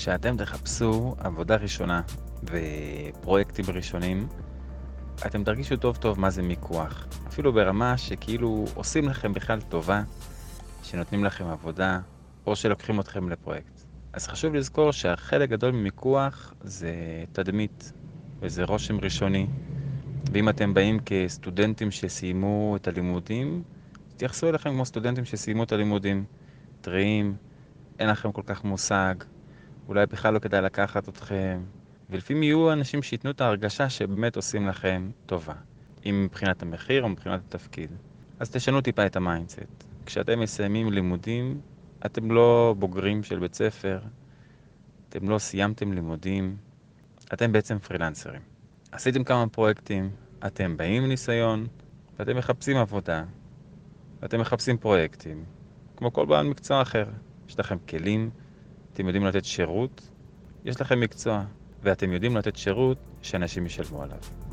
כשאתם תחפשו עבודה ראשונה ופרויקטים ראשונים, אתם תרגישו טוב טוב מה זה מיקוח. אפילו ברמה שכאילו עושים לכם בכלל טובה, שנותנים לכם עבודה, או שלוקחים אתכם לפרויקט. אז חשוב לזכור שהחלק גדול ממיקוח זה תדמית, וזה רושם ראשוני. ואם אתם באים כסטודנטים שסיימו את הלימודים, תתייחסו אליכם כמו סטודנטים שסיימו את הלימודים. טריים, אין לכם כל כך מושג, אולי בכלל לא כדאי לקחת אתכם, ולפעמים יהיו אנשים שייתנו את ההרגשה שבאמת עושים לכם טובה, אם מבחינת המחיר או מבחינת התפקיד. אז תשנו טיפה את ה mindset. כשאתם מסיימים לימודים, אתם לא בוגרים של בית ספר, אתם לא סיימתם לימודים, אתם בעצם פרילנסרים. עשיתם כמה פרויקטים, אתם באים עם ניסיון, ואתם מחפשים עבודה, ואתם מחפשים פרויקטים, כמו כל בעל מקצוע אחר. יש לכם כלים, אתם יודעים לתת שירות, יש לכם מקצוע, ואתם יודעים לתת שירות שאנשים ישלמו עליו.